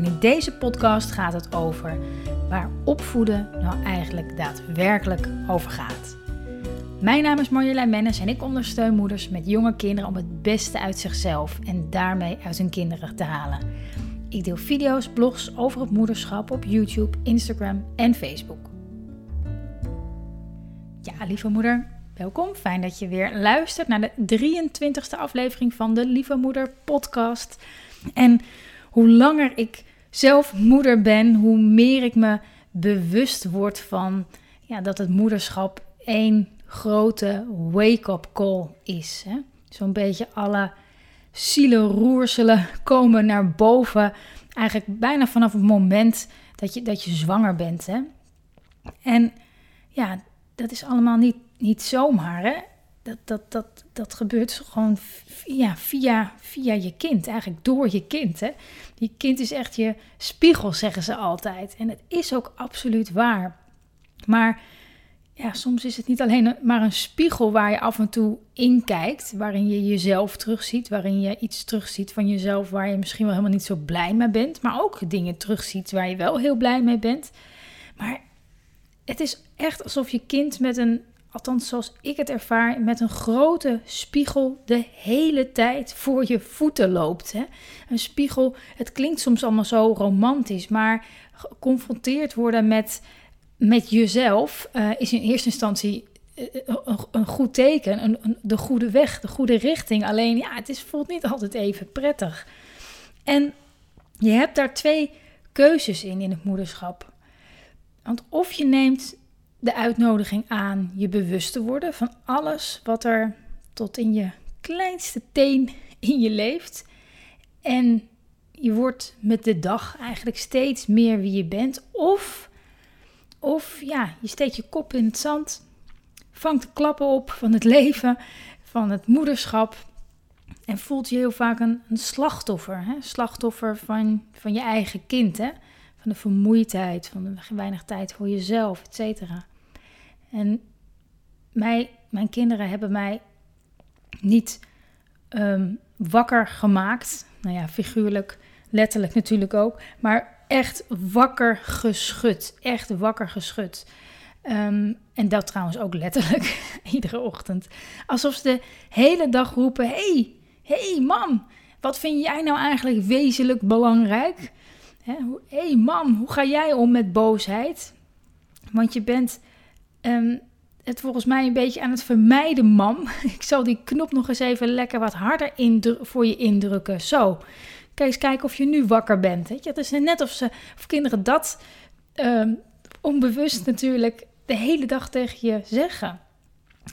En in deze podcast gaat het over waar opvoeden nou eigenlijk daadwerkelijk over gaat. Mijn naam is Marjolein Mennis en ik ondersteun moeders met jonge kinderen om het beste uit zichzelf en daarmee uit hun kinderen te halen. Ik deel video's, blogs over het moederschap op YouTube, Instagram en Facebook. Ja, lieve moeder, welkom. Fijn dat je weer luistert naar de 23e aflevering van de Lieve Moeder podcast. En hoe langer ik zelf moeder ben, hoe meer ik me bewust word van ja, dat het moederschap één grote wake-up call is. Zo'n beetje alle zielenroerselen komen naar boven. Eigenlijk bijna vanaf het moment dat je, dat je zwanger bent. Hè? En ja, dat is allemaal niet, niet zomaar. Hè? Dat, dat, dat, dat gebeurt gewoon ja, via, via je kind, eigenlijk door je kind. Hè? Je kind is echt je spiegel, zeggen ze altijd. En het is ook absoluut waar. Maar ja, soms is het niet alleen maar een spiegel waar je af en toe in kijkt, waarin je jezelf terugziet, waarin je iets terugziet van jezelf waar je misschien wel helemaal niet zo blij mee bent, maar ook dingen terugziet waar je wel heel blij mee bent. Maar het is echt alsof je kind met een, althans zoals ik het ervaar, met een grote spiegel de hele tijd voor je voeten loopt. Hè? Een spiegel, het klinkt soms allemaal zo romantisch, maar geconfronteerd worden met met jezelf uh, is in eerste instantie eh, een, een, goed teken, een, de goede weg, de goede richting. Alleen ja, het is, voelt niet altijd even prettig. En je hebt daar twee keuzes in in het moederschap. Want of je neemt de uitnodiging aan je bewust te worden van alles wat er tot in je kleinste teen in je leeft. En je wordt met de dag eigenlijk steeds meer wie je bent. Of of ja, je steekt je kop in het zand, vangt de klappen op van het leven, van het moederschap. En voelt je heel vaak een, slachtoffer. Hè? Slachtoffer van, van je eigen kind. Hè? Van de vermoeidheid, van de weinig tijd voor jezelf, et cetera. En mij, mijn kinderen hebben mij niet um, wakker gemaakt. Nou ja, figuurlijk, letterlijk natuurlijk ook. Maar echt wakker geschud. Echt wakker geschud. Um, en dat trouwens ook letterlijk iedere ochtend. Alsof ze de hele dag roepen: hey, hey mam, wat vind jij nou eigenlijk wezenlijk belangrijk? Hé hey mam, hoe ga jij om met boosheid? Want je bent um, het volgens mij een beetje aan het vermijden, mam. Ik zal die knop nog eens even lekker wat harder voor je indrukken. Zo. Kijk eens kijken of je nu wakker bent. Het is net of, ze, of kinderen dat ehm, onbewust natuurlijk de hele dag tegen je zeggen.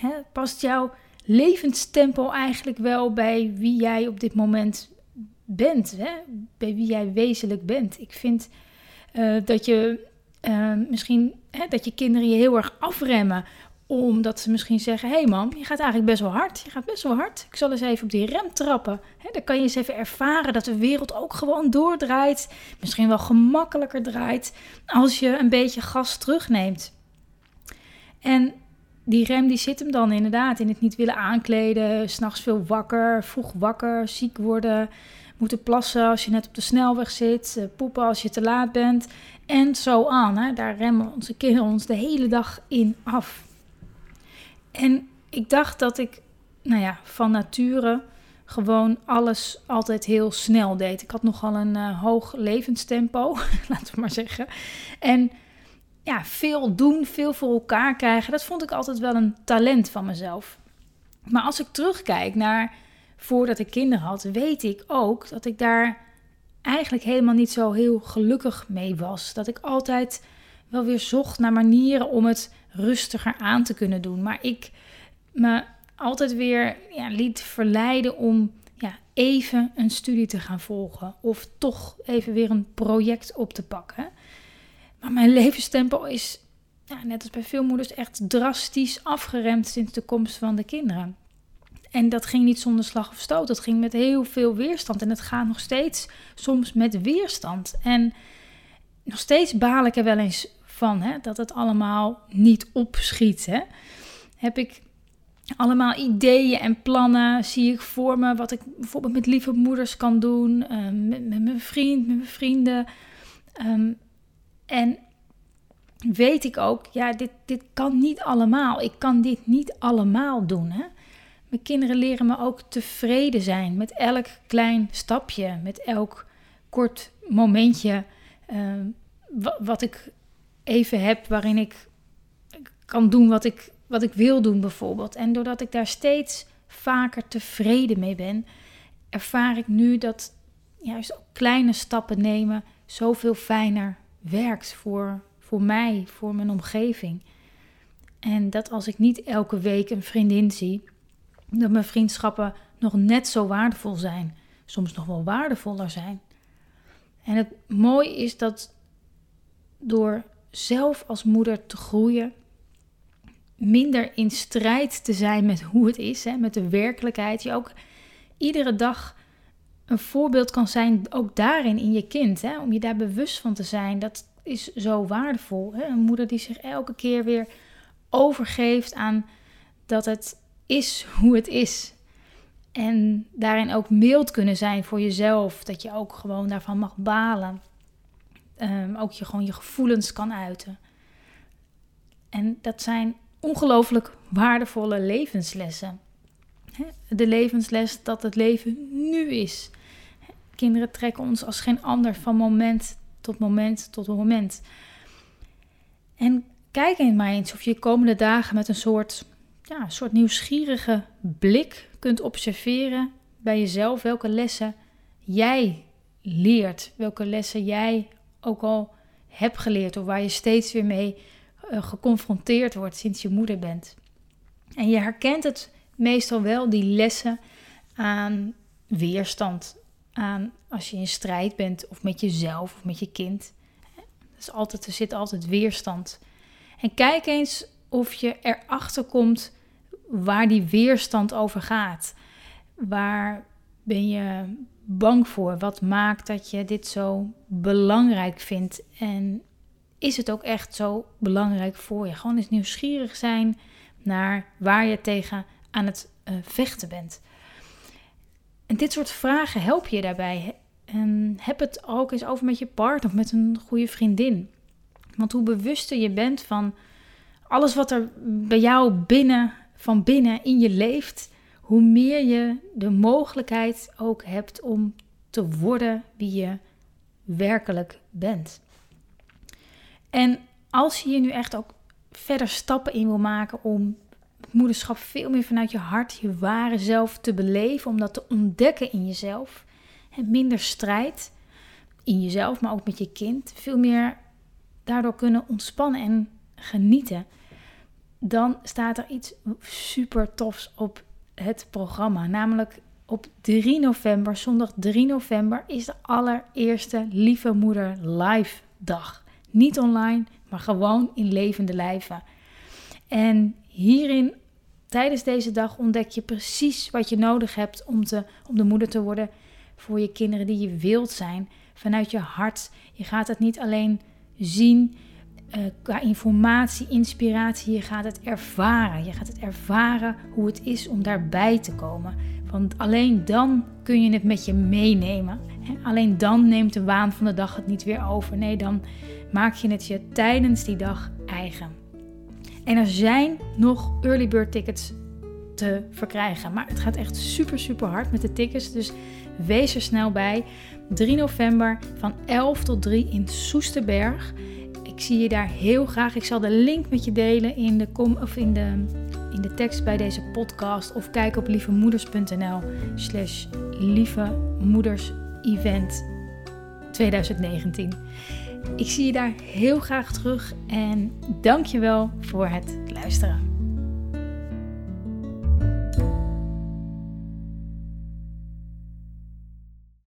Hè? Past jouw levenstempo eigenlijk wel bij wie jij op dit moment bent? Hè? Bij wie jij wezenlijk bent? Ik vind uh, dat je uh, misschien hè, dat je kinderen je heel erg afremmen omdat ze misschien zeggen: Hé hey mam, je gaat eigenlijk best wel hard. Je gaat best wel hard. Ik zal eens even op die rem trappen. dan kan je eens even ervaren dat de wereld ook gewoon doordraait. Misschien wel gemakkelijker draait. Als je een beetje gas terugneemt. En die rem die zit hem dan inderdaad in het niet willen aankleden. S'nachts veel wakker, vroeg wakker, ziek worden. Moeten plassen als je net op de snelweg zit. Eh, poepen als je te laat bent. En zo aan. Daar remmen onze kinderen ons de hele dag in af. En ik dacht dat ik, nou ja, van nature gewoon alles altijd heel snel deed. Ik had nogal een uh, hoog levenstempo, laten we maar zeggen. En ja, veel doen, veel voor elkaar krijgen, dat vond ik altijd wel een talent van mezelf. Maar als ik terugkijk naar voordat ik kinderen had, weet ik ook dat ik daar eigenlijk helemaal niet zo heel gelukkig mee was. Dat ik altijd wel weer zocht naar manieren om het rustiger aan te kunnen doen. Maar ik me altijd weer ja, liet verleiden om ja, even een studie te gaan volgen of toch even weer een project op te pakken. Maar mijn levenstempo is, ja, net als bij veel moeders, echt drastisch afgeremd sinds de komst van de kinderen. En dat ging niet zonder slag of stoot. Dat ging met heel veel weerstand. En het gaat nog steeds soms met weerstand. En nog steeds baal ik er wel eens van hè, dat het allemaal niet opschiet. Hè. Heb ik allemaal ideeën en plannen zie ik voor me. Wat ik bijvoorbeeld met lieve moeders kan doen. Ehm, met, mijn vriend, met mijn vrienden. Ehm, en weet ik ook, ja, dit, dit kan niet allemaal. Ik kan dit niet allemaal doen. Hè? Mijn kinderen leren me ook tevreden zijn met elk klein stapje, met elk kort momentje. Ehm, wat ik even heb waarin ik kan doen wat ik wat ik wil doen bijvoorbeeld. En doordat ik daar steeds vaker tevreden mee ben, ervaar ik nu dat juist kleine stappen nemen zoveel fijner werkt voor, voor mij, voor mijn omgeving. En dat als ik niet elke week een vriendin zie, dat mijn vriendschappen nog net zo waardevol zijn, soms nog wel waardevoller zijn. En het mooie is dat door zelf als moeder te groeien, minder in strijd te zijn met hoe het is, hè, met de werkelijkheid. Je ook iedere dag een voorbeeld kan zijn, ook daarin in je kind. Hè, om je daar bewust van te zijn, dat is zo waardevol. Hè? Een moeder die zich elke keer weer overgeeft aan dat het is hoe het is. En daarin ook mild kunnen zijn voor jezelf. Dat je ook gewoon daarvan mag balen. Um, ook je gewoon je gevoelens kan uiten. En dat zijn ongelooflijk waardevolle levenslessen. De levensles dat het leven nu is. Kinderen trekken ons als geen ander van moment tot moment tot moment. En kijk eens maar eens of je de komende dagen met een soort, ja, een soort nieuwsgierige blik kunt observeren bij jezelf welke lessen jij leert, welke lessen jij ook al hebt geleerd of waar je steeds weer mee uh, geconfronteerd wordt sinds je moeder bent. En je herkent het meestal wel, die lessen aan weerstand. Aan als je in strijd bent of met jezelf of met je kind. Dus altijd, er zit altijd weerstand. En kijk eens of je erachter komt waar die weerstand over gaat. Waar ben je bang voor? Wat maakt dat je dit zo belangrijk vindt? En is het ook echt zo belangrijk voor je? Gewoon eens nieuwsgierig zijn naar waar je tegen aan het uh, vechten bent. En dit soort vragen help je daarbij. En heb het ook eens over met je partner of met een goede vriendin. Want hoe bewuster je bent van alles wat er bij jou binnen, van binnen in je leeft, hoe meer je de mogelijkheid ook hebt om te worden wie je werkelijk bent. En als je hier nu echt ook verder stappen in wil maken om het moederschap veel meer vanuit je hart, je ware zelf te beleven, om dat te ontdekken in jezelf. En minder strijd in jezelf, maar ook met je kind. Veel meer daardoor kunnen ontspannen en genieten. Dan staat er iets super tofs op het programma. Namelijk op 3 november, zondag 3 november, is de allereerste Lieve Moeder Live dag. Niet online, maar gewoon in levende lijven. En hierin, tijdens deze dag, ontdek je precies wat je nodig hebt om, te, om de moeder te worden voor je kinderen die je wilt zijn. Vanuit je hart. Je gaat het niet alleen zien uh, qua informatie, inspiratie. Je gaat het ervaren. Je gaat het ervaren hoe het is om daarbij te komen. Want alleen dan kun je het met je meenemen. Alleen dan neemt de waan van de dag het niet weer over. Nee, dan maak je het je tijdens die dag eigen. En er zijn nog early bird tickets te verkrijgen. Maar het gaat echt super, super hard met de tickets. Dus wees er snel bij. 3 november van 11 tot 3 in Soesterberg. Ik zie je daar heel graag. Ik zal de link met je delen in de, of in de, in de tekst bij deze podcast. Of kijk op lievemoeders.nl slash lievemoedersevent 2019. Ik zie je daar heel graag terug en dank je wel voor het luisteren.